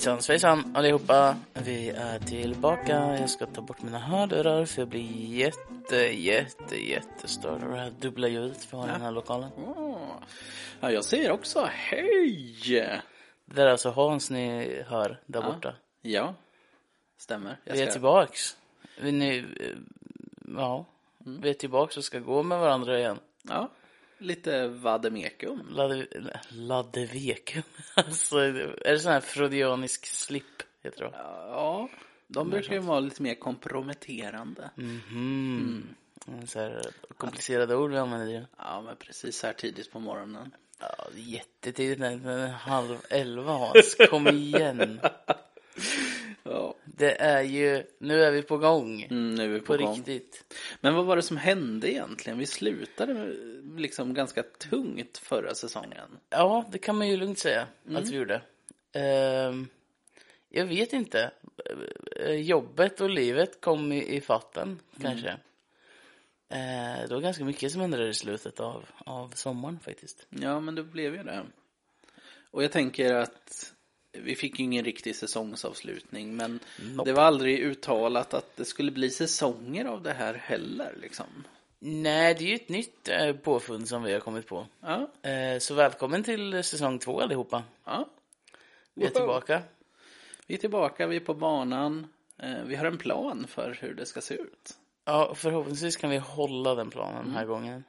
Hejsan svejsan allihopa. Vi är tillbaka. Jag ska ta bort mina hörlurar för jag blir jätte, jätte, jättestörd av det här dubbla ljudet vi har i den här lokalen. Ja, jag säger också hej! Det där är alltså Hans ni hör där Ja. borta. Ja, stämmer. Jag Vi är ska- tillbaks. Vi nu, eh, ja, Mm. vi är tillbaks och ska gå med varandra igen. Ja, lite vademekum. Ladde, laddevekum. Alltså, är det sån här freudianisk slip, heter det? Ja, de brukar ju vara lite mer komprometterande. Mhm. Mm. Så här komplicerade ord vi använder ju. Ja, men precis här tidigt på morgonen. Ja, jättetidigt, halv elva Hans. Kom igen. Det är ju, nu är vi på gång. mm, nu är vi på, På gång. riktigt. Men vad var det som hände egentligen? Vi slutade liksom ganska tungt förra säsongen. Ja, det kan man ju lugnt säga att vi gjorde. Ehm, jag vet inte. Eh, Jobbet och livet kom i, i fatten, kanske. Eh, det var ganska mycket som hände i slutet av, av sommaren faktiskt. Ja, men det blev ju det. Och jag tänker att vi fick ju ingen riktig säsongsavslutning, men Nope. det var aldrig uttalat att det skulle bli säsonger av det här heller, liksom. Nej, det är ju ett nytt eh, påfund som vi har kommit på. Ja, Eh, så välkommen till säsong två allihopa. ja. Vi är tillbaka. Vi är tillbaka, vi är på banan. Eh, Vi har en plan för hur det ska se ut. Ja, förhoppningsvis kan vi hålla den planen den här gången.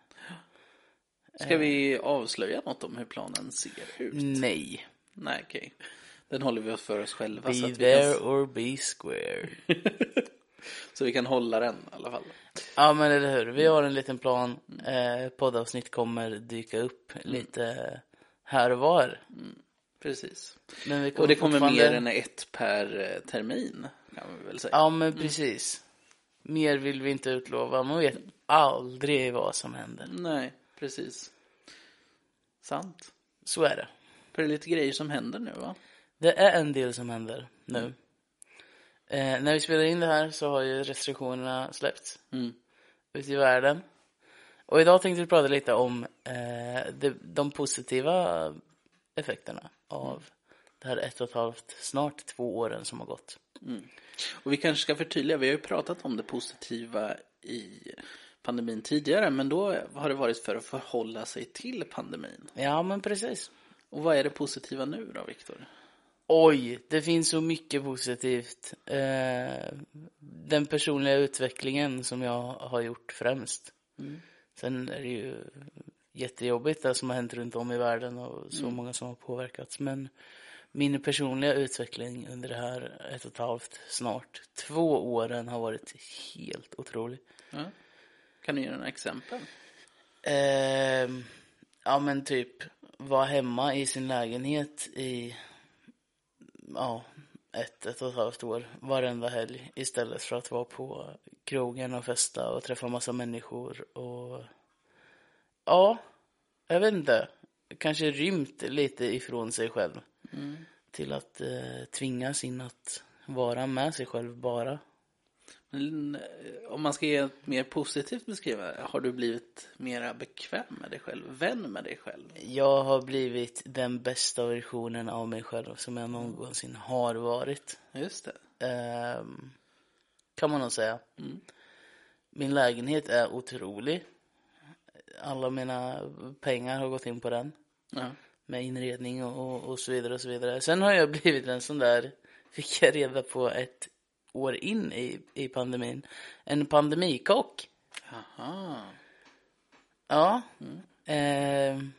Ska vi avslöja något om hur planen ser ut? Nej. Nej, okej. Den håller vi oss för oss själva Be så att, there kan, or be square. så vi kan hålla den i alla fall. Ja men eller hur, vi har en liten plan. Eh, poddavsnitt kommer dyka upp lite här och var. Precis. Men vi Och det kommer fortfarande- mer än ett per eh, termin, kan vi väl säga. Ja men precis. Mer vill vi inte utlova. Man vet aldrig vad som händer. Nej, precis. Sant. Så är det. För det är lite grejer som händer nu, va? Det är en del som händer nu. Eh, när vi spelar in det här så har ju restriktionerna släppts Mm. ute i världen. Och idag tänkte vi prata lite om eh, de, de positiva effekterna av det här ett och ett halvt, snart två åren som har gått. Och vi kanske ska förtydliga, vi har ju pratat om det positiva i pandemin tidigare, men då har det varit för att förhålla sig till pandemin. Ja, men precis. Och vad är det positiva nu då, Viktor? Oj, det finns så mycket positivt. Eh, den personliga utvecklingen som jag har gjort främst. Sen är det ju jättejobbigt det som har hänt runt om i världen och så många som har påverkats. Men min personliga utveckling under det här ett och ett halvt, snart två åren har varit helt otrolig. Ja. Kan du ge några exempel? Ehm, ja men typ vara hemma i sin lägenhet i ja, ett, ett och ett halvt år varenda helg istället för att vara på krogen och festa och träffa massa människor och ja, jag vet inte, kanske rymt lite ifrån sig själv till att eh, tvingas in att vara med sig själv bara. Eh, om man ska ge ett mer positivt beskrivande, har du blivit mera bekväm med dig själv, vän med dig själv? Jag har blivit den bästa versionen av mig själv som jag någonsin har varit. Just det. Ehm, kan man nog säga. Min lägenhet är otrolig. Alla mina pengar har gått in på den. Ja. Med inredning och, och, och så vidare och så vidare. Sen har jag blivit en sån där, fick jag reda på ett år in i, i pandemin, en pandemikock. Aha. Ja. Ehm,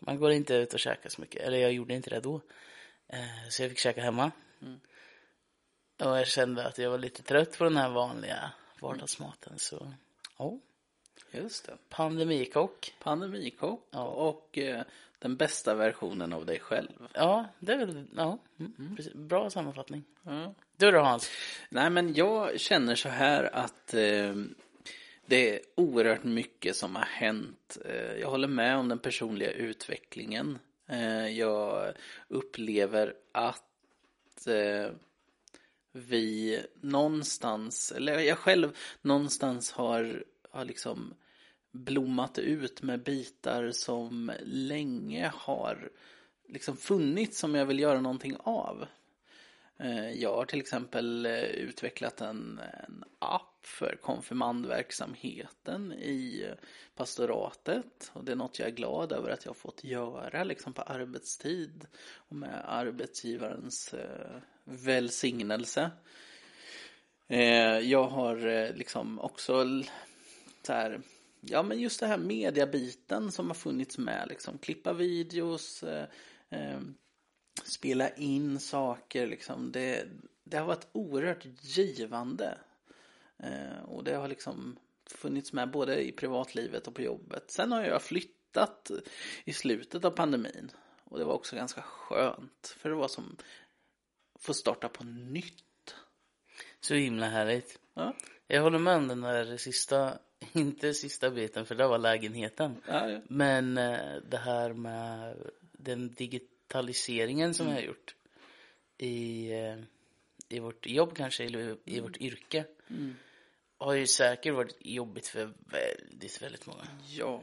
man går inte ut och käkar så mycket. Eller jag gjorde inte det då. Eh, så jag fick käka hemma. Och jag kände att jag var lite trött på den här vanliga vardagsmaten. Så ja. Just det. Pandemikock. Pandemikock Ja. och eh, den bästa versionen av dig själv. Ja, det är väl, ja, mm, precis. bra sammanfattning. Ja. Du då Hans? Nej, men jag känner så här att eh, det är oerhört mycket som har hänt. Eh, jag håller med om den personliga utvecklingen. Eh, jag upplever att eh, vi någonstans, eller jag själv någonstans har, har liksom blommat ut med bitar som länge har liksom funnits som jag vill göra någonting av. Eh, jag har till exempel eh, utvecklat en, en app för konfirmandverksamheten i pastoratet. Och det är något jag är glad över att jag har fått göra liksom på arbetstid och med arbetsgivarens eh, välsignelse. Eh, Jag har eh, liksom också så här, ja men just det här mediabiten som har funnits med liksom klippa videos, eh, eh, spela in saker liksom. Det, det har varit oerhört givande. Eh, och det har liksom funnits med både i privatlivet och på jobbet. Sen har jag flyttat i slutet av pandemin. Och det var också ganska skönt. För det var som att få starta på nytt. Så himla härligt. Ja, Jag håller med om den där sista, inte sista biten för det var lägenheten. ja, ja. Men eh, det här med den digitaliseringen som jag har gjort i, eh, i vårt jobb kanske, eller i vårt yrke. Har ju säkert varit jobbigt för väldigt, väldigt många. ja.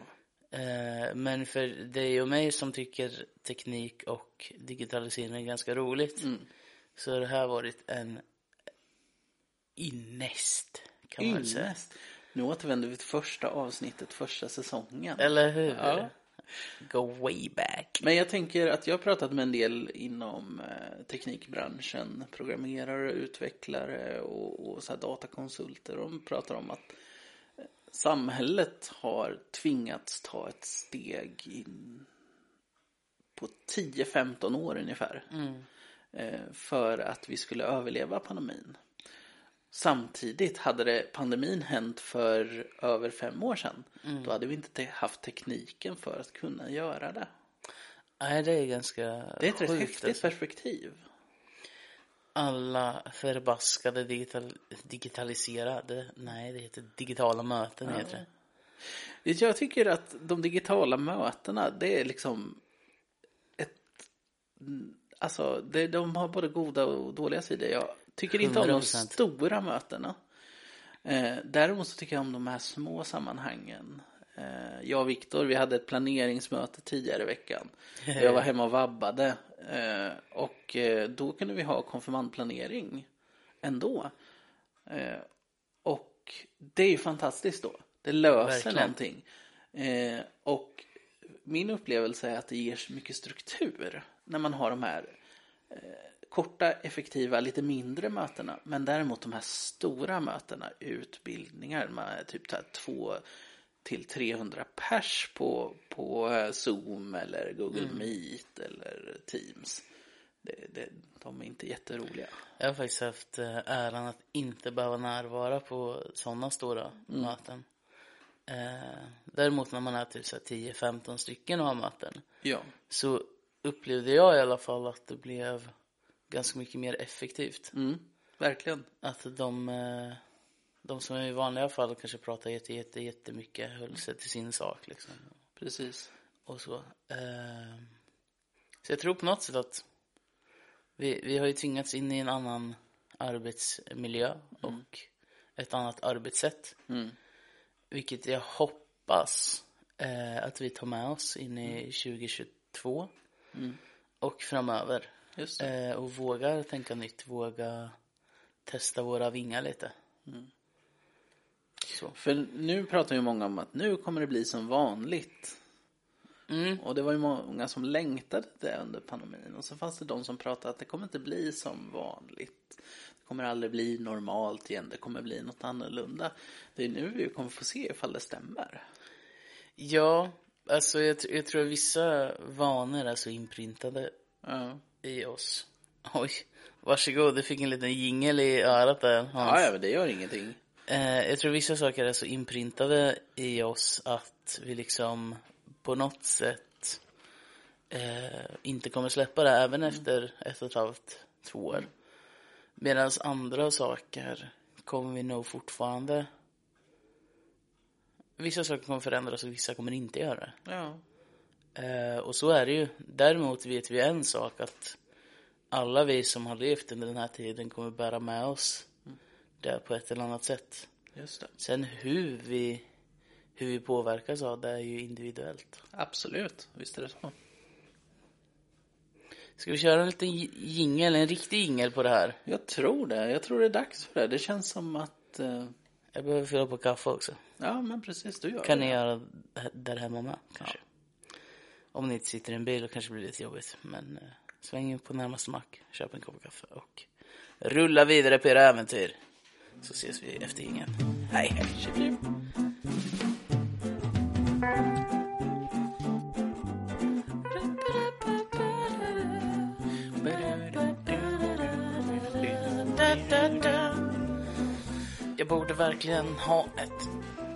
Eh, Men för dig och mig som tycker teknik och digitalisering är ganska roligt. Så har det här varit en innest kan man säga. Nu återvänder vi till första avsnittet, första säsongen. Eller hur? Ja. Go way back. Men jag tänker att jag har pratat med en del inom eh, teknikbranschen, programmerare, utvecklare och, och så datakonsulter. De pratar om att eh, samhället har tvingats ta ett steg in på 10-15 år ungefär. Eh, för att vi skulle överleva pandemin. Samtidigt hade det pandemin hänt för över fem år sedan. Då hade vi inte te- haft tekniken för att kunna göra det. Nej, det är ganska Det är ett rätt häftigt alltså. perspektiv. Alla förbaskade digital, digitaliserade, nej det heter digitala möten heter det. Jag tycker att de digitala mötena, det är liksom ett... Alltså, det, de har både goda och dåliga sidor. Jag tycker inte om de 100%. stora mötena. Eh, däremot så tycker jag om de här små sammanhangen. Eh, jag och Viktor, vi hade ett planeringsmöte tidigare i veckan. Jag var hemma och vabbade. Eh, och eh, då kunde vi ha konfirmandplanering ändå. Eh, och det är ju fantastiskt då. Det löser Verkligen. någonting. Eh, och min upplevelse är att det ger så mycket struktur när man har de här korta, effektiva, lite mindre mötena. Men däremot de här stora mötena, utbildningar med typ här två till 300 pers på, på eh, Zoom eller Google Meet eller Teams. Det, det, de är inte jätteroliga. Jag har faktiskt haft eh, äran att inte behöva närvara på sådana stora möten. Eh, däremot när man är typ så här 10-15 stycken och har möten Ja. så upplevde jag i alla fall att det blev ganska mycket mer effektivt. Mm, verkligen. Att de, eh, de som i vanliga fall kanske pratar jätte, jätte, jättemycket höll sig till sin sak liksom. Precis. Och så. Eh, så jag tror på något sätt att vi, vi har ju tvingats in i en annan arbetsmiljö och ett annat arbetssätt. Mm. Vilket jag hoppas eh, att vi tar med oss in i 2022 och framöver. Eh, och vågar tänka nytt, våga testa våra vingar lite. Så. För nu pratar ju många om att nu kommer det bli som vanligt. Mm. Och det var ju många som längtade det under pandemin. Och så fanns det de som pratade att det kommer inte bli som vanligt. Det kommer aldrig bli normalt igen. Det kommer bli något annorlunda. Det är nu vi kommer få se ifall det stämmer. Ja, alltså jag, jag tror att vissa vanor är så inprintade Ja, i oss. Oj, varsågod, du fick en liten jingel i örat där Hans. ja, ja men det gör ingenting. Eh, jag tror vissa saker är så inprintade i oss att vi liksom på något sätt eh, inte kommer släppa det även efter ett och ett halvt, två år. Medan andra saker kommer vi nog fortfarande Vissa saker kommer förändras och vissa kommer inte göra det. Ja. Eh, och så är det ju. Däremot vet vi en sak att alla vi som har levt under den här tiden kommer bära med oss det på ett eller annat sätt. Just det. Sen hur vi, hur vi påverkas av det är ju individuellt. Absolut, visst är det så. Ska vi köra en liten jingel, en riktig jingel på det här? Jag tror det. Jag tror det är dags för det. Det känns som att... Eh, Jag behöver fylla på kaffe också. ja, men precis. Du gör Kan det. ni göra det där hemma med, kanske? Om ni inte sitter i en bil, och kanske det blir lite jobbigt. Men eh, sväng in på närmaste mack, köp en kopp kaffe och rulla vidare på era äventyr. Så ses vi efter ingen. Hej, hej. Jag borde verkligen ha ett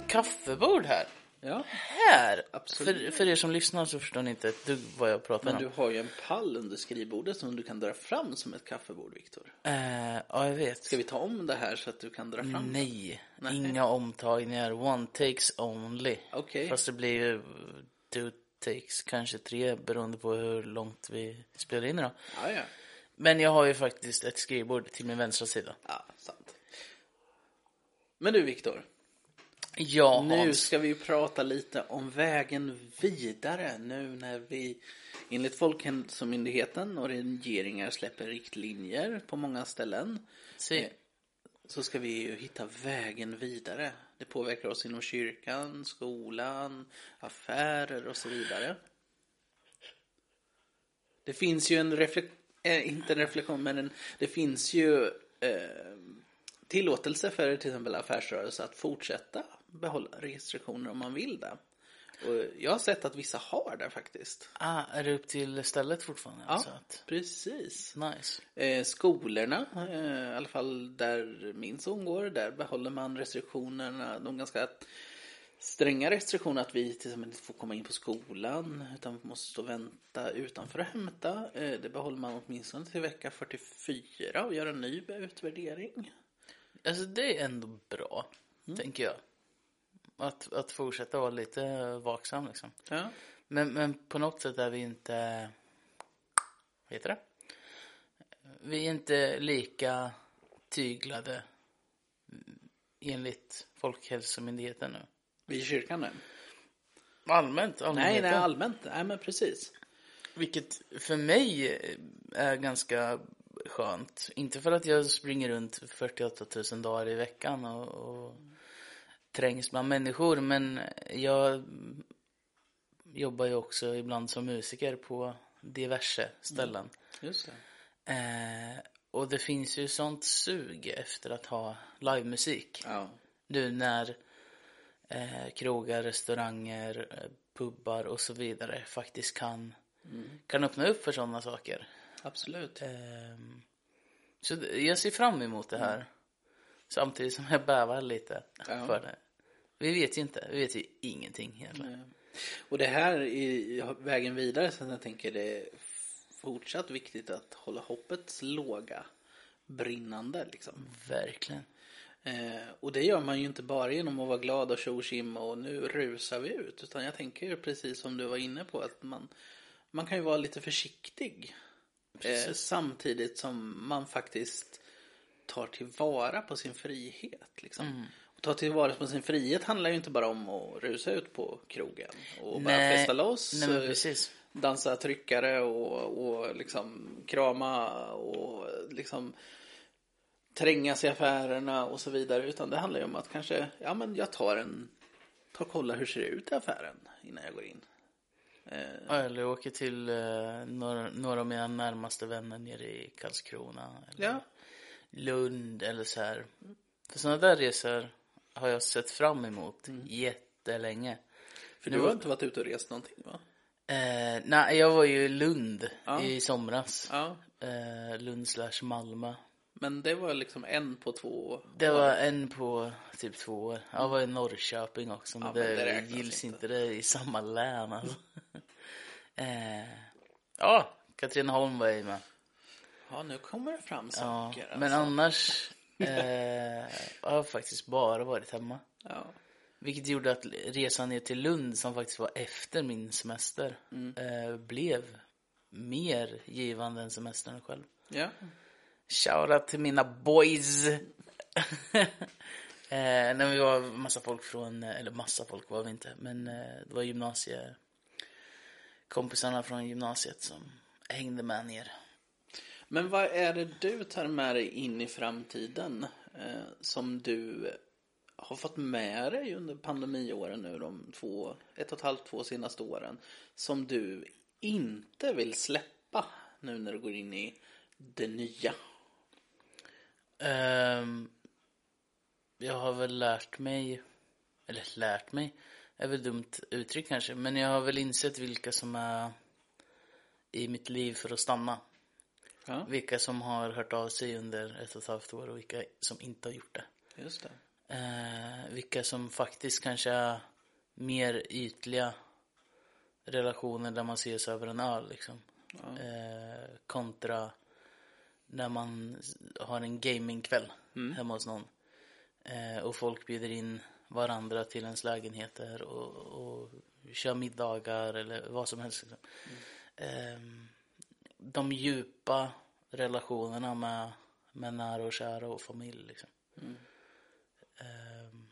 kaffebord här. Ja, Här! Absolut. För, för er som lyssnar så förstår ni inte ett dugg vad jag pratar men om. du har ju en pall under skrivbordet som du kan dra fram som ett kaffebord, Viktor. Eh, ja, jag vet. Ska vi ta om det här så att du kan dra fram? Nej, Nej. inga omtagningar. One takes only. Okej. Fast det blir ju two takes, kanske tre beroende på hur långt vi spelar in idag. Ja, ja. Men jag har ju faktiskt ett skrivbord till min vänstra sida. Ja, sant. Men du, Viktor. Ja, Nu Hans. ska vi prata lite om vägen vidare nu när vi enligt Folkhälsomyndigheten och regeringar släpper riktlinjer på många ställen. Se. Eh, Så ska vi ju hitta vägen vidare. Det påverkar oss inom kyrkan, skolan, affärer och så vidare. Det finns ju en reflektion, eh, inte en reflektion, men en, det finns ju eh, tillåtelse för till exempel affärsrörelse att fortsätta behålla restriktioner om man vill det. Och jag har sett att vissa har det faktiskt. Ah, är det upp till stället fortfarande? Ja, att, precis. nice. Eh, skolorna, eh, i alla fall där min son går, där behåller man restriktionerna, de ganska stränga restriktioner att vi till exempel inte får komma in på skolan utan måste stå och vänta utanför och hämta. Eh, det behåller man åtminstone till vecka 44 och gör en ny utvärdering. Alltså det är ändå bra, tänker jag. Att, att fortsätta vara lite vaksam liksom. Ja, Men, men på något sätt är vi inte, vad heter det? Vi är inte lika tyglade enligt Folkhälsomyndigheten nu. vi i kyrkan nu. Allmänt, Nej, nej, allmänt. Nej, men precis. Vilket för mig är ganska skönt. Inte för att jag springer runt 48 000 dagar i veckan och, och trängs bland människor. Men jag jobbar ju också ibland som musiker på diverse ställen. Just det. Eh, och det finns ju sånt sug efter att ha livemusik. Ja, Nu när eh, krogar, restauranger, eh, pubbar och så vidare faktiskt kan, kan öppna upp för sådana saker. absolut. Ehm, så jag ser fram emot det här. Samtidigt som jag bävar lite Ja. för det. Vi vet ju inte, vi vet ju ingenting egentligen. Och det här är vägen vidare så jag tänker det är fortsatt viktigt att hålla hoppets låga brinnande liksom. Verkligen. Eh, och det gör man ju inte bara genom att vara glad och tjo och nu rusar vi ut. Utan jag tänker ju precis som du var inne på att man, man kan ju vara lite försiktig. Eh, samtidigt som man faktiskt tar tillvara på sin frihet. Liksom. Och ta tillvara på sin frihet handlar ju inte bara om att rusa ut på krogen och bara Nej. festa loss. Nej dansa tryckare och, och liksom krama och liksom trängas i affärerna och så vidare. Utan det handlar ju om att kanske, ja men jag tar en, tar och kollar hur ser det ut i affären innan jag går in. Eller åker till eh, några, några av mina närmaste vänner nere i Karlskrona. Eller Ja, Lund eller så här. För sådana där resor har jag sett fram emot Mm. jättelänge. för du har inte varit ute och rest någonting va? Eh, nej, jag var ju i Lund Ja. i somras. Ja, Eh, Lund slash Malmö. Men det var liksom en på två. Det var en på typ två år. Jag var i Norrköping också, men, Ja, men det, det gills inte. Det i samma län alltså. eh, ja, Katrineholm var jag med. Ja, nu kommer det fram Ja, saker. men alltså. annars eh, har jag faktiskt bara varit hemma. Ja. Vilket gjorde att resan ner till Lund, som faktiskt var efter min semester, eh, blev mer givande än semestern själv. ja. Shoutout till mina boys! eh, när vi var massa folk från, eller massa folk var vi inte, men eh, det var gymnasie kompisarna från gymnasiet som hängde med ner. Men vad är det du tar med dig in i framtiden eh, som du har fått med dig under pandemiåren nu de två, ett och ett halvt, två senaste åren som du inte vill släppa nu när du går in i det nya? Um, jag har väl lärt mig, eller lärt mig, är väl dumt uttryck kanske, men jag har väl insett vilka som är i mitt liv för att stanna. Ja, Vilka som har hört av sig under ett och ett halvt år och vilka som inte har gjort det. just det. Eh, vilka som faktiskt kanske är mer ytliga relationer där man ses över en öl liksom. Eh, kontra när man har en gamingkväll hemma hos någon. Eh, och folk bjuder in varandra till ens lägenheter och, och kör middagar eller vad som helst. Liksom. Ehm, de djupa relationerna med, med nära och kära och familj. Liksom. Ehm,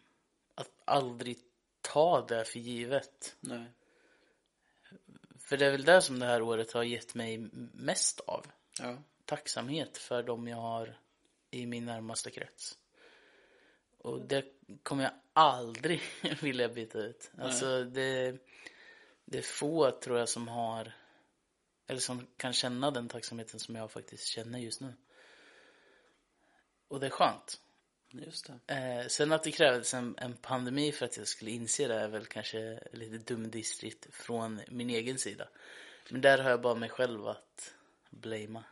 att aldrig ta det för givet. Nej. För det är väl det som det här året har gett mig mest av. Ja. Tacksamhet för dem jag har i min närmaste krets. Och det kommer jag aldrig vilja byta ut. Alltså det, det är få tror jag som har eller som kan känna den tacksamheten som jag faktiskt känner just nu. Och det är skönt. Just det. Eh, sen att det krävdes en, en pandemi för att jag skulle inse det är väl kanske lite dumdistrigt från min egen sida. Men där har jag bara mig själv att blamea.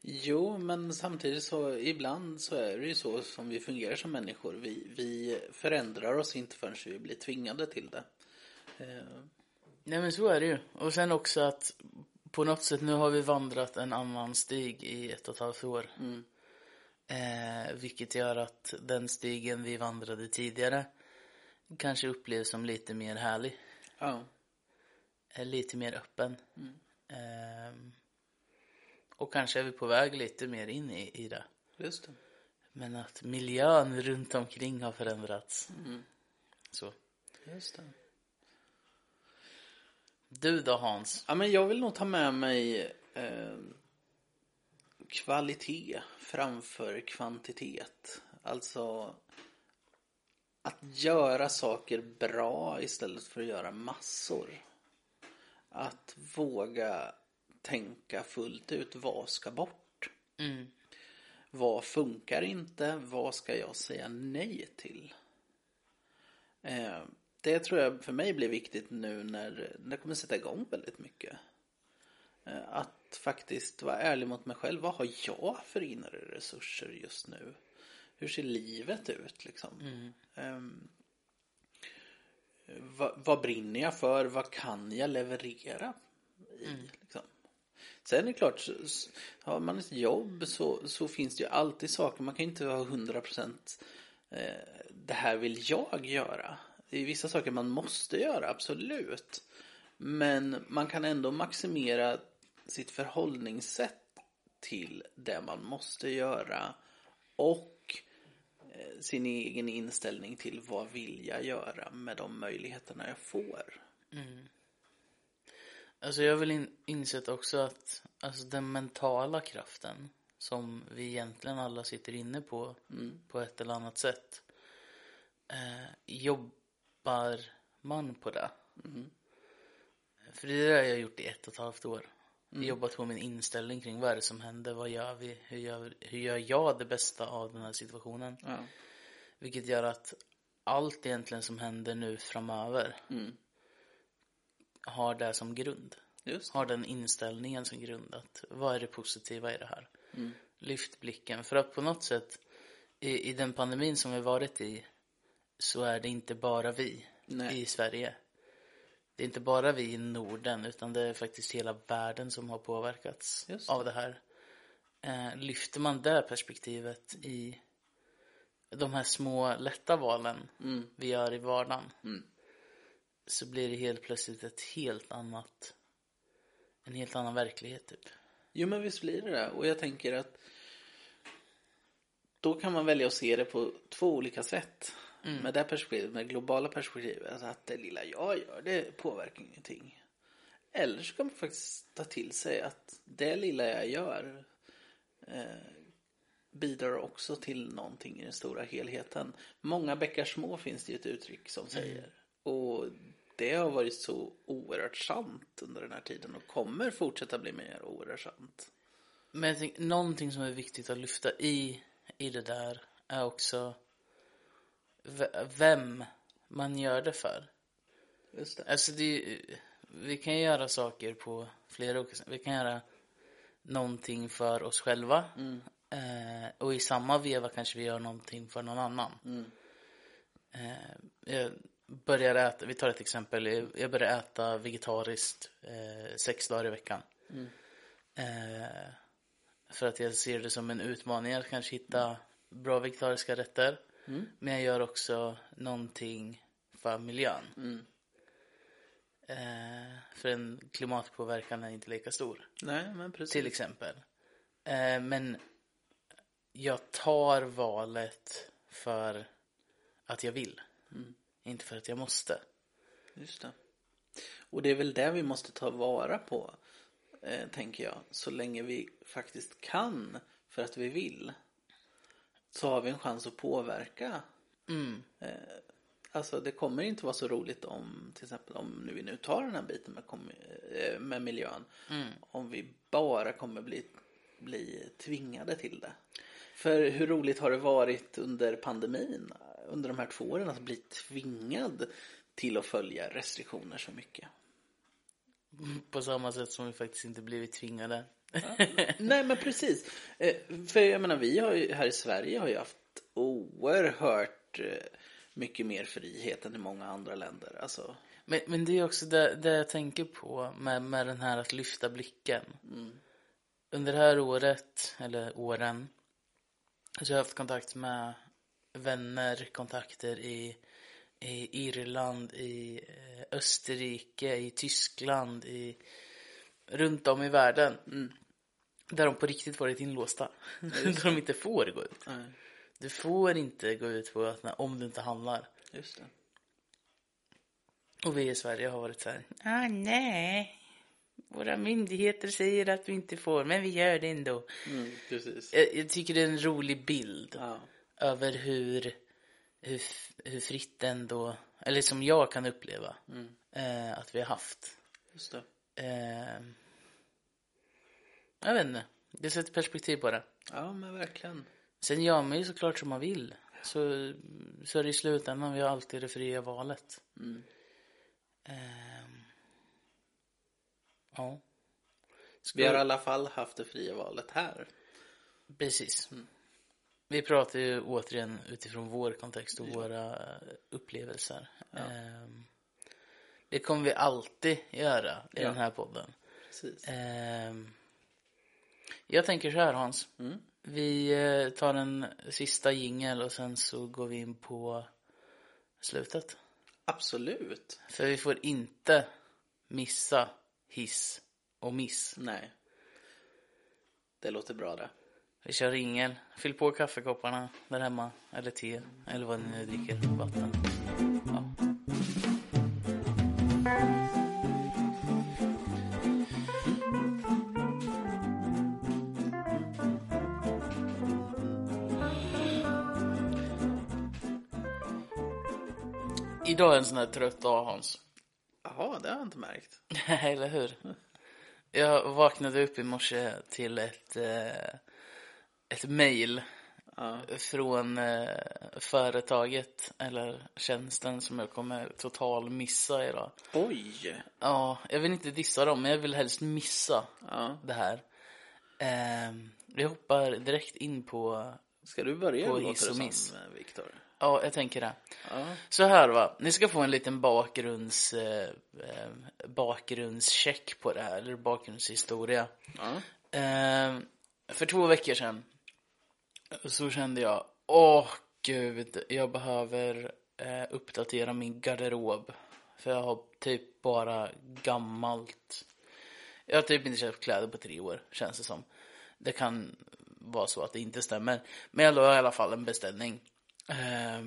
Jo, men samtidigt så ibland så är det ju så som vi fungerar som människor. Vi, vi förändrar oss inte förrän vi blir tvingade till det. Eh, Nej men så är det ju. Och sen också att på något sätt nu har vi vandrat en annan stig i ett och ett halvt år. Eh, vilket gör att den stigen vi vandrade tidigare kanske upplevs som lite mer härlig. ja. är lite mer öppen. Ehm, och kanske är vi på väg lite mer in i, i det. Just det. Men att miljön runt omkring har förändrats. Så. Just det. Du då Hans? Ja, men jag vill nog ta med mig eh, kvalitet framför kvantitet. Alltså att göra saker bra istället för att göra massor. Att våga tänka fullt ut. Vad ska bort? Mm. Vad funkar inte? Vad ska jag säga nej till? Eh, det tror jag för mig blir viktigt nu när det kommer sätta igång väldigt mycket. Eh, att faktiskt vara ärlig mot mig själv. Vad har jag för inre resurser just nu? Hur ser livet ut liksom? Ehm, vad, vad brinner jag för? Vad kan jag leverera i? Liksom? Sen är det klart, så- så- har man ett jobb så, så finns det ju alltid saker. Man kan ju inte ha 100% eh, det här vill jag göra. Det är vissa saker man måste göra, absolut. Men man kan ändå maximera sitt förhållningssätt till det man måste göra och eh, sin egen inställning till vad vill jag göra med de möjligheterna jag får. Alltså jag har väl in, insett också att alltså den mentala kraften som vi egentligen alla sitter inne på på ett eller annat sätt. Eh, jobbar man på det? För det det jag har gjort i ett och ett halvt år. Jobbat på min inställning kring vad är det som händer, vad gör vi, hur gör, hur gör jag det bästa av den här situationen? Ja. Vilket gör att allt egentligen som händer nu framöver har det som grund. Just har den inställningen som grund. Att vad är det positiva i det här? Lyft blicken. För att på något sätt i, i den pandemin som vi varit i så är det inte bara vi Nej. i Sverige. Det är inte bara vi i Norden utan det är faktiskt hela världen som har påverkats det. av det här. Eh, lyfter man det perspektivet i de här små lätta valen Mm. vi gör i vardagen så blir det helt plötsligt ett helt annat en helt annan verklighet typ. Jo men visst blir det det. Och jag tänker att då kan man välja att se det på två olika sätt. Med det perspektivet, med det globala perspektivet. Alltså att det lilla jag gör, det påverkar ingenting. Eller så kan man faktiskt ta till sig att det lilla jag gör eh, bidrar också till någonting i den stora helheten. Många bäckar små finns det ju ett uttryck som säger. Och det har varit så oerhört sant under den här tiden och kommer fortsätta bli mer oerhört sant. Men jag tänker, någonting som är viktigt att lyfta i, i det där är också vem man gör det för. Just det. Alltså det, vi kan göra saker på flera olika sätt. Vi kan göra någonting för oss själva. Eh, och i samma veva kanske vi gör någonting för någon annan. Eh, jag börjar äta, vi tar ett exempel. Jag- börjar äta vegetariskt eh, sex dagar i veckan. Eh, för att jag ser det som en utmaning att kanske hitta bra vegetariska rätter. Men jag gör också någonting för miljön. Eh, för en klimatpåverkan är inte lika stor. Nej, men precis. Till exempel. Eh, men jag tar valet för att jag vill. Inte för att jag måste. Just det. Och det är väl det vi måste ta vara på, eh, tänker jag. Så länge vi faktiskt kan för att vi vill. Så har vi en chans att påverka. Eh, alltså det kommer inte vara så roligt om, till exempel om nu vi nu tar den här biten med, eh, med miljön. Om vi bara kommer bli, bli tvingade till det. För hur roligt har det varit under pandemin, under de här två åren, att bli tvingad till att följa restriktioner så mycket? På samma sätt som vi faktiskt inte blivit tvingade. Nej men precis. Eh, För jag menar vi har ju, här i Sverige har ju haft oerhört eh, mycket mer frihet än i många andra länder. Alltså, Men, men det är också det, det jag tänker på med, med den här att lyfta blicken. Under det här året, eller åren, så har jag haft kontakt med vänner, kontakter i, i Irland, i eh, Österrike, i Tyskland, i, runt om i världen. Där de på riktigt varit inlåsta. där de inte får gå ut. nej, Du får inte gå ut på öppna om du inte handlar. just det. Och vi i Sverige har varit så här. Ah, nej. Våra myndigheter säger att vi inte får, men vi gör det ändå. Mm, precis. Jag, jag tycker det är en rolig bild Ja, över hur, hur, hur fritt ändå, eller som jag kan uppleva, eh, att vi har haft. just det. Eh, jag vet inte. Det sätter perspektiv på det. Ja men verkligen. Sen gör man ju såklart som man vill. Så, så är det i slutändan, vi har alltid det fria valet. Ehm, ja. Vi har i alla fall haft det fria valet här. Precis. Vi pratar ju återigen utifrån vår kontext och våra eh, upplevelser. Ehm, det kommer vi alltid göra i Ja. den här podden. Precis. Ehm, jag tänker så här Hans. Vi eh, tar en sista jingel och sen så går vi in på slutet. Absolut. För vi får inte missa hiss och miss. Nej. Det låter bra det. Vi kör jingel. Fyll på kaffekopparna där hemma. Eller te. Eller vad ni nu dricker. Vatten. Ja. Idag är en sån här trött dag Hans. Jaha, det har jag inte märkt. Eller hur? Jag vaknade upp i morse till ett, eh, ett mail Ja. från eh, företaget eller tjänsten som jag kommer total missa idag. Oj! Ja, jag vill inte dissa dem, men jag vill helst missa Ja. det här. Ehm, vi hoppar direkt in på, Ska du börja På hiss och miss. eh, Viktor? ja, jag tänker det. Ja. Så här va, ni ska få en liten bakgrunds, eh, eh, bakgrundscheck på det här, eller bakgrundshistoria. Ja. Eh, för två veckor sedan så kände jag, åh gud, jag behöver eh, uppdatera min garderob. För jag har typ bara gammalt. Jag har typ inte köpt kläder på tre år, känns det som. Det kan vara så att det inte stämmer. Men jag la i alla fall en beställning. Eh,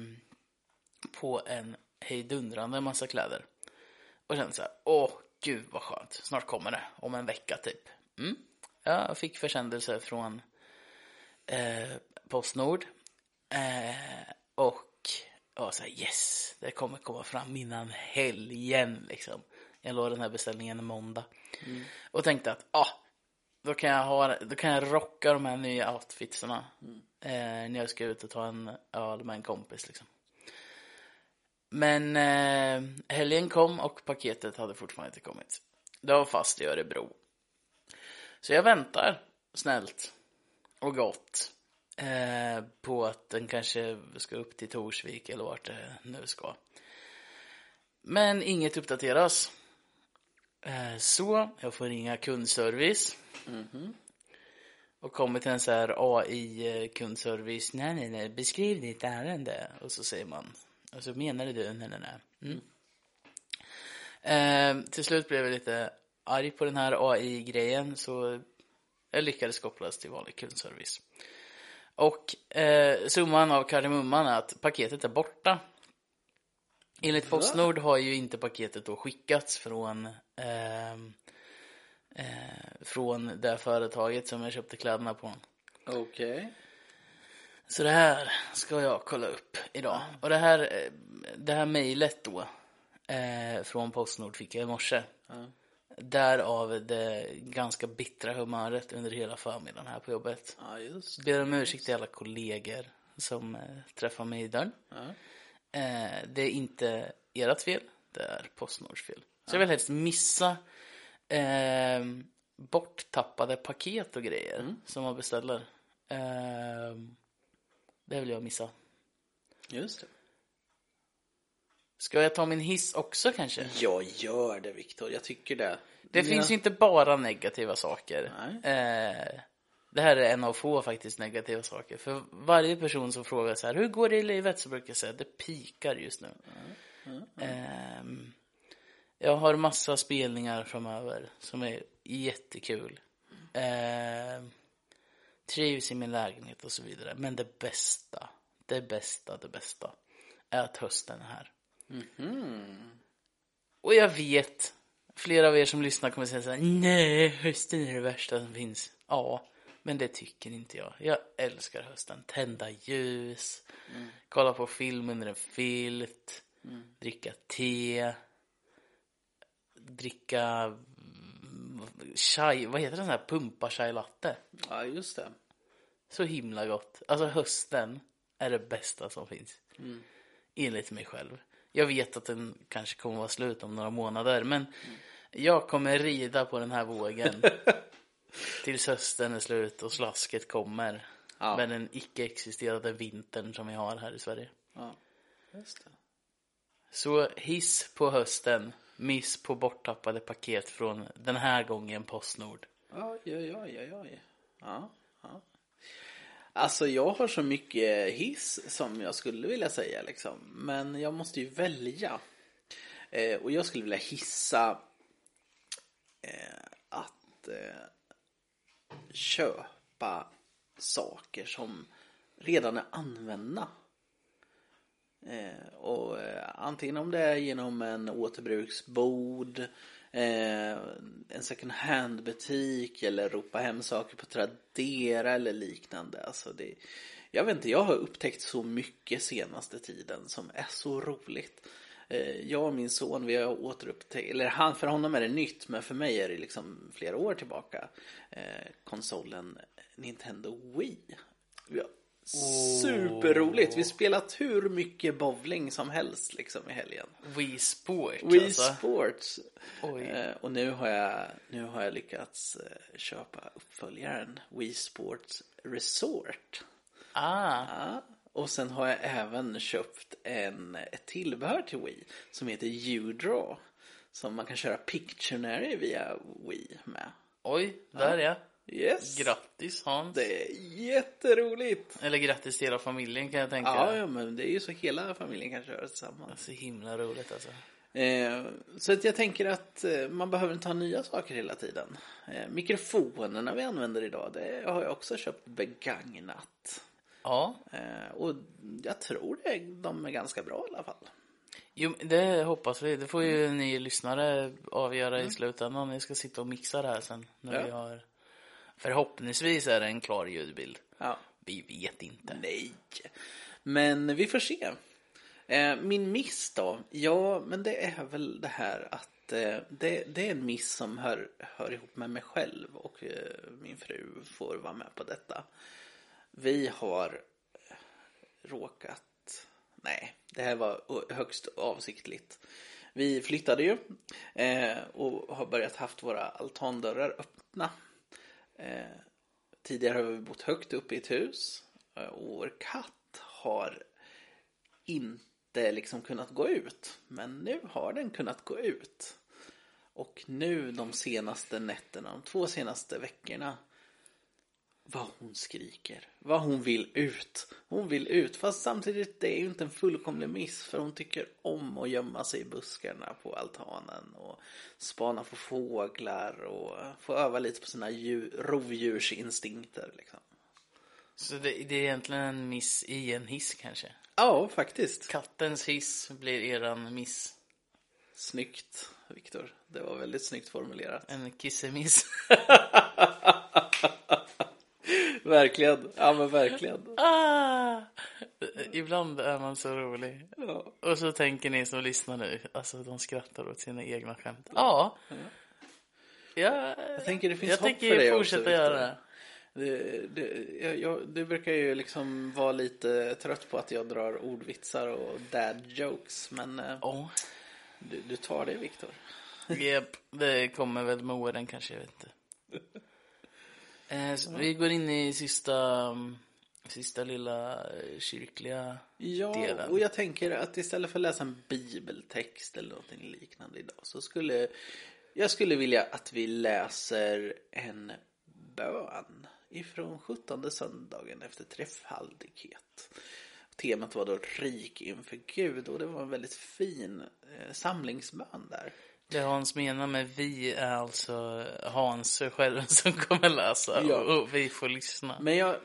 på en hejdundrande massa kläder. Och kände så här, åh gud vad skönt, snart kommer det, om en vecka typ. Mm. Jag fick försändelse från eh, Postnord. Eh, och jag var så här, yes, det kommer komma fram innan helgen liksom. Jag la den här beställningen en måndag. Och tänkte att, ah, då kan jag ha, då kan jag rocka de här nya outfitsarna. Eh, när jag ska ut och ta en öl med en kompis liksom. Men eh, helgen kom och paketet hade fortfarande inte kommit. Det var fast i Örebro. Så jag väntar snällt och gott eh, på att den kanske ska upp till Torsvik eller vart det nu ska. Men inget uppdateras. Eh, så jag får ringa kundservice. Och kommer till en så här AI-kundservice. Nej, nej, nej, beskriv ditt ärende. Och så säger man. Och så menar du, nej, nej, nej. Mm. Eh, till slut blev jag lite arg på den här AI-grejen. Så jag lyckades kopplas till vanlig kundservice. Och eh, summan av kardemumman är att paketet är borta. Enligt Postnord har ju inte paketet då skickats från ehm, eh, från det företaget som jag köpte kläderna på. Okej. Så det här ska jag kolla upp idag. Och det här, eh, det här mejlet då eh, från Postnord fick jag i morse. Ja. Därav det ganska bittra humöret under hela förmiddagen här på jobbet. Ja, just Ber om ursäkt till alla kollegor som eh, träffar mig i dörren. ja. Eh, det är inte ert fel, det är Postnords fel. Så jag vill helst missa eh, borttappade paket och grejer som man beställer. Eh, det vill jag missa. Just det. Ska jag ta min hiss också kanske? Jag gör det, Viktor. Jag tycker det. Det Ja. finns ju inte bara negativa saker. Nej. Eh, det här är en av få faktiskt negativa saker. För varje person som frågar så här, hur går det i livet? Så brukar jag säga, det pikar just nu. Ehm, jag har massa spelningar framöver som är jättekul. Ehm, trivs i min lägenhet och så vidare. Men det bästa, det bästa, det bästa är att hösten är här. Och jag vet, flera av er som lyssnar kommer säga så här, nej, hösten är det värsta som finns. Ja, men det tycker inte jag. Jag älskar hösten. Tända ljus, kolla på film under en filt, dricka te, dricka mm, chai, vad heter det, sån här pumpa chai latte. Ja, just det. Så himla gott. Alltså hösten är det bästa som finns. Enligt mig själv. Jag vet att den kanske kommer vara slut om några månader men jag kommer rida på den här vågen tills hösten är slut och slasket kommer. Ja. Med den icke-existerande vintern som vi har här i Sverige. Ja. Så hiss på hösten, miss på borttappade paket från den här gången Postnord. Oj, oj, oj, oj. Ja, ja. Alltså jag har så mycket hiss som jag skulle vilja säga liksom. Men jag måste ju välja. Eh, och jag skulle vilja hissa eh, att eh, köpa saker som redan är använda. Eh, och eh, antingen om det är genom en återbruksbod, eh, en second hand butik eller ropa hem saker på Tradera eller liknande. Alltså det, jag vet inte, jag har upptäckt så mycket senaste tiden som är så roligt. Eh, jag och min son, vi har återupptäckt, eller han, för honom är det nytt, men för mig är det liksom flera år tillbaka. Eh, konsolen Nintendo Wii. Vi har superroligt. Vi spelat hur mycket bowling som helst liksom i helgen. Wii Sport Wii alltså. Sports. Eh, och nu har jag, nu har jag lyckats eh, köpa uppföljaren Wii Sports Resort. Ah, Ja. Och sen har jag även köpt en, ett tillbehör till Wii som heter U-Draw. Som man kan köra Pictionary via Wii med. oj, där ja. Yes! Grattis Hans. Det är jätteroligt! Eller grattis till hela familjen kan jag tänka. Ja, ja, men det är ju så hela familjen kan köra tillsammans. Så himla roligt alltså. Eh, så att jag tänker att eh, man behöver inte ha nya saker hela tiden. Eh, mikrofonerna vi använder idag, det har jag också köpt begagnat. Ja, Eh, och jag tror det, de är ganska bra i alla fall. jo, det hoppas vi. Det får ju ni lyssnare avgöra i slutändan. Vi ska sitta och mixa det här sen. När Ja. vi har... Förhoppningsvis är det en klar ljudbild. Ja. Vi vet inte. Nej. Men vi får se. Eh, min miss då? Ja, men det är väl det här att eh, det, det är en miss som hör, hör ihop med mig själv och eh, min fru får vara med på detta. Vi har råkat... Nej, det här var högst avsiktligt. Vi flyttade ju och har börjat haft våra altandörrar öppna. Eh, tidigare har vi bott högt upp i ett hus eh, och vår katt har inte liksom kunnat gå ut. Men nu har den kunnat gå ut. Och nu de senaste nätterna, de två senaste veckorna vad hon skriker. Vad hon vill ut. Hon vill ut. Fast samtidigt det är ju inte en fullkomlig miss. För hon tycker om att gömma sig i buskarna på altanen. Och spana på fåglar. Och få öva lite på sina djur, rovdjursinstinkter. Liksom. Så det, det är egentligen en miss i en hiss kanske. Ja, faktiskt. Kattens hiss blir eran miss. Snyggt, Viktor. Det var väldigt snyggt formulerat. En kissemiss. Verkligen. Ja, men verkligen. ah! Ibland är man så rolig. Ja. Och så tänker ni som lyssnar nu, alltså de skrattar åt sina egna skämt. Ja. Ja, Jag tänker det finns jag hopp tänker för dig fortsätta också, göra det. Det, det, jag, jag, du brukar ju liksom vara lite trött på att jag drar ordvitsar och dad jokes. Men Ja, du, du tar det, Viktor. Japp, det kommer väl med åren kanske, jag vet inte. Eh, så vi går in i sista, mm, sista lilla eh, kyrkliga Ja, delen. och jag tänker att istället för att läsa en bibeltext eller någonting liknande idag så skulle jag skulle vilja att vi läser en bön ifrån 17 söndagen efter trefaldighet. Temat var då rik inför Gud och det var en väldigt fin eh, samlingsbön där. Det Hans menar med vi är alltså Hans själv som kommer läsa Ja. och vi får lyssna. Men jag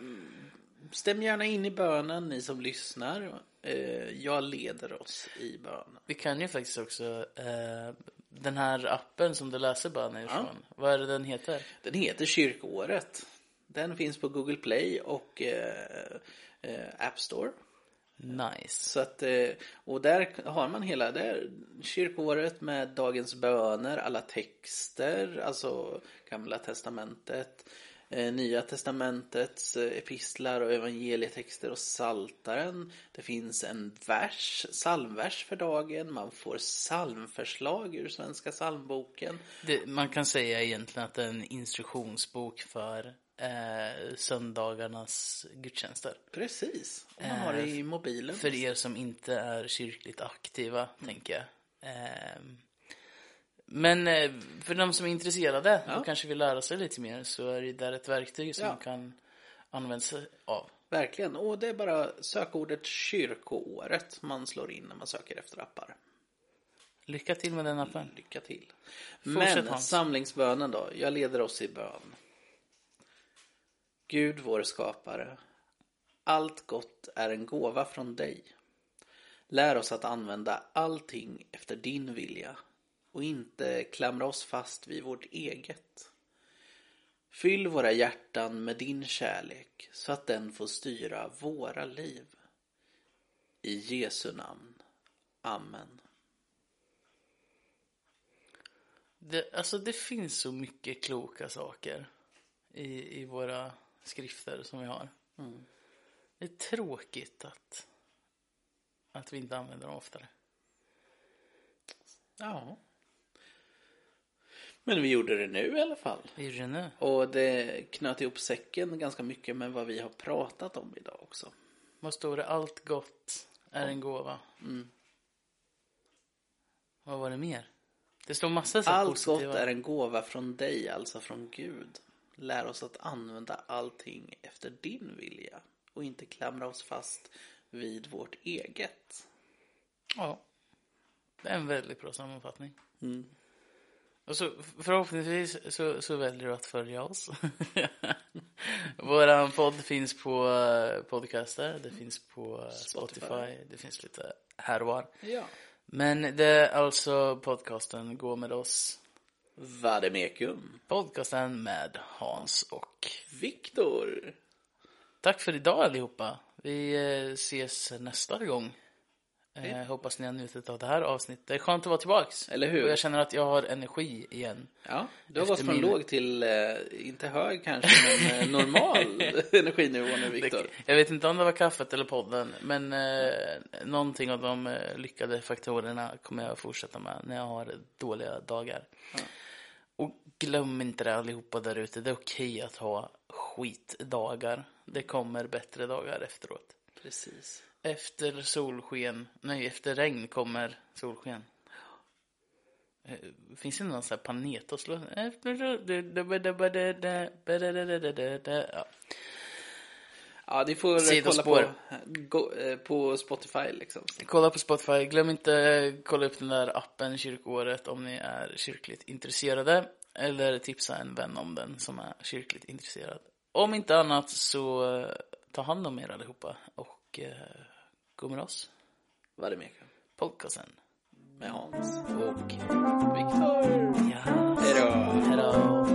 stäm gärna in i bönen ni som lyssnar. Eh, Jag leder oss i bönen. Vi kan ju faktiskt också, eh, den här appen som du läser bönen ifrån, vad är det den heter? Den heter Kyrkoåret. Den finns på Google Play och eh, App Store. Nice. Så att, eh, och där har man hela där, kyrkoåret med dagens böner, alla texter, alltså Gamla Testamentet, eh, Nya Testamentets eh, epistlar och evangelietexter och saltaren. Det finns en vers, psalmvers för dagen, man får psalmförslag ur Svenska psalmboken. Det, man kan säga egentligen att det är en instruktionsbok för eh, söndagarnas gudstjänster. Precis, om man har det i mobilen. För er som inte är kyrkligt aktiva, tänker jag. Ehm, men eh, för de som är intresserade Ja. och kanske vill lära sig lite mer så är det där ett verktyg som Ja. man kan använda sig av. Verkligen, och det är bara sökordet kyrkoåret man slår in när man söker efter appar. Lycka till med den appen. Lycka till. Fortsätt, Men Hans. samlingsbönen då, jag leder oss i bön. Gud vår skapare, allt gott är en gåva från dig. Lär oss att använda allting efter din vilja och inte klamra oss fast vid vårt eget. Fyll våra hjärtan med din kärlek så att den får styra våra liv. I Jesu namn. Amen. Det, alltså det finns så mycket kloka saker i, i våra skrifter som vi har. Det är tråkigt att, att vi inte använder dem oftare. Ja. Men vi gjorde det nu i alla fall. Vi gjorde det nu. Och det knöt ihop säcken ganska mycket med vad vi har pratat om idag också. Vad står det? Allt gott är en gåva. Mm. Vad var det mer? Det står massa så Allt positiva. gott är en gåva från dig, alltså från Gud. Lär oss att använda allting efter din vilja och inte klamra oss fast vid vårt eget. Ja. Det är en väldigt bra sammanfattning. Mm. Och så förhoppningsvis så, så väljer du att följa oss. Våran podd finns på eh, podcaster, det finns på eh, Spotify, Spotify. det finns lite här och var. Ja. Men det är alltså podcasten Gå med oss. Vademekum. Podcasten med Hans och Viktor. tack för idag allihopa. Vi eh, ses nästa gång. Eh, hoppas ni har njutit av det här avsnittet. Det är skönt att vara tillbaks. Eller hur? Och jag känner att jag har energi igen. Ja, du har gått från min- låg till, eh, inte hög kanske, men eh, normal energinivå nu Viktor. Jag vet inte om det var kaffet eller podden, men eh, någonting av de eh, lyckade faktorerna kommer jag fortsätta med när jag har dåliga dagar. Och glöm inte det allihopa där ute, det är okej att ha skitdagar. Det kommer bättre dagar efteråt. Precis. Efter solsken, nej efter regn kommer solsken. Eh, Finns det någon sån här Panetos låt? Ja. Ja, ni får eh, kolla på, gå, eh, på Spotify liksom. Kolla på Spotify. Glöm inte kolla upp den där appen Kyrkoåret om ni är kyrkligt intresserade. Eller tipsa en vän om den som är kyrkligt intresserad. Om inte annat så eh, ta hand om er allihopa och eh, gå med oss. Vademekum. Podcasten. Med Hans. Och Viktor. ja, Hej då.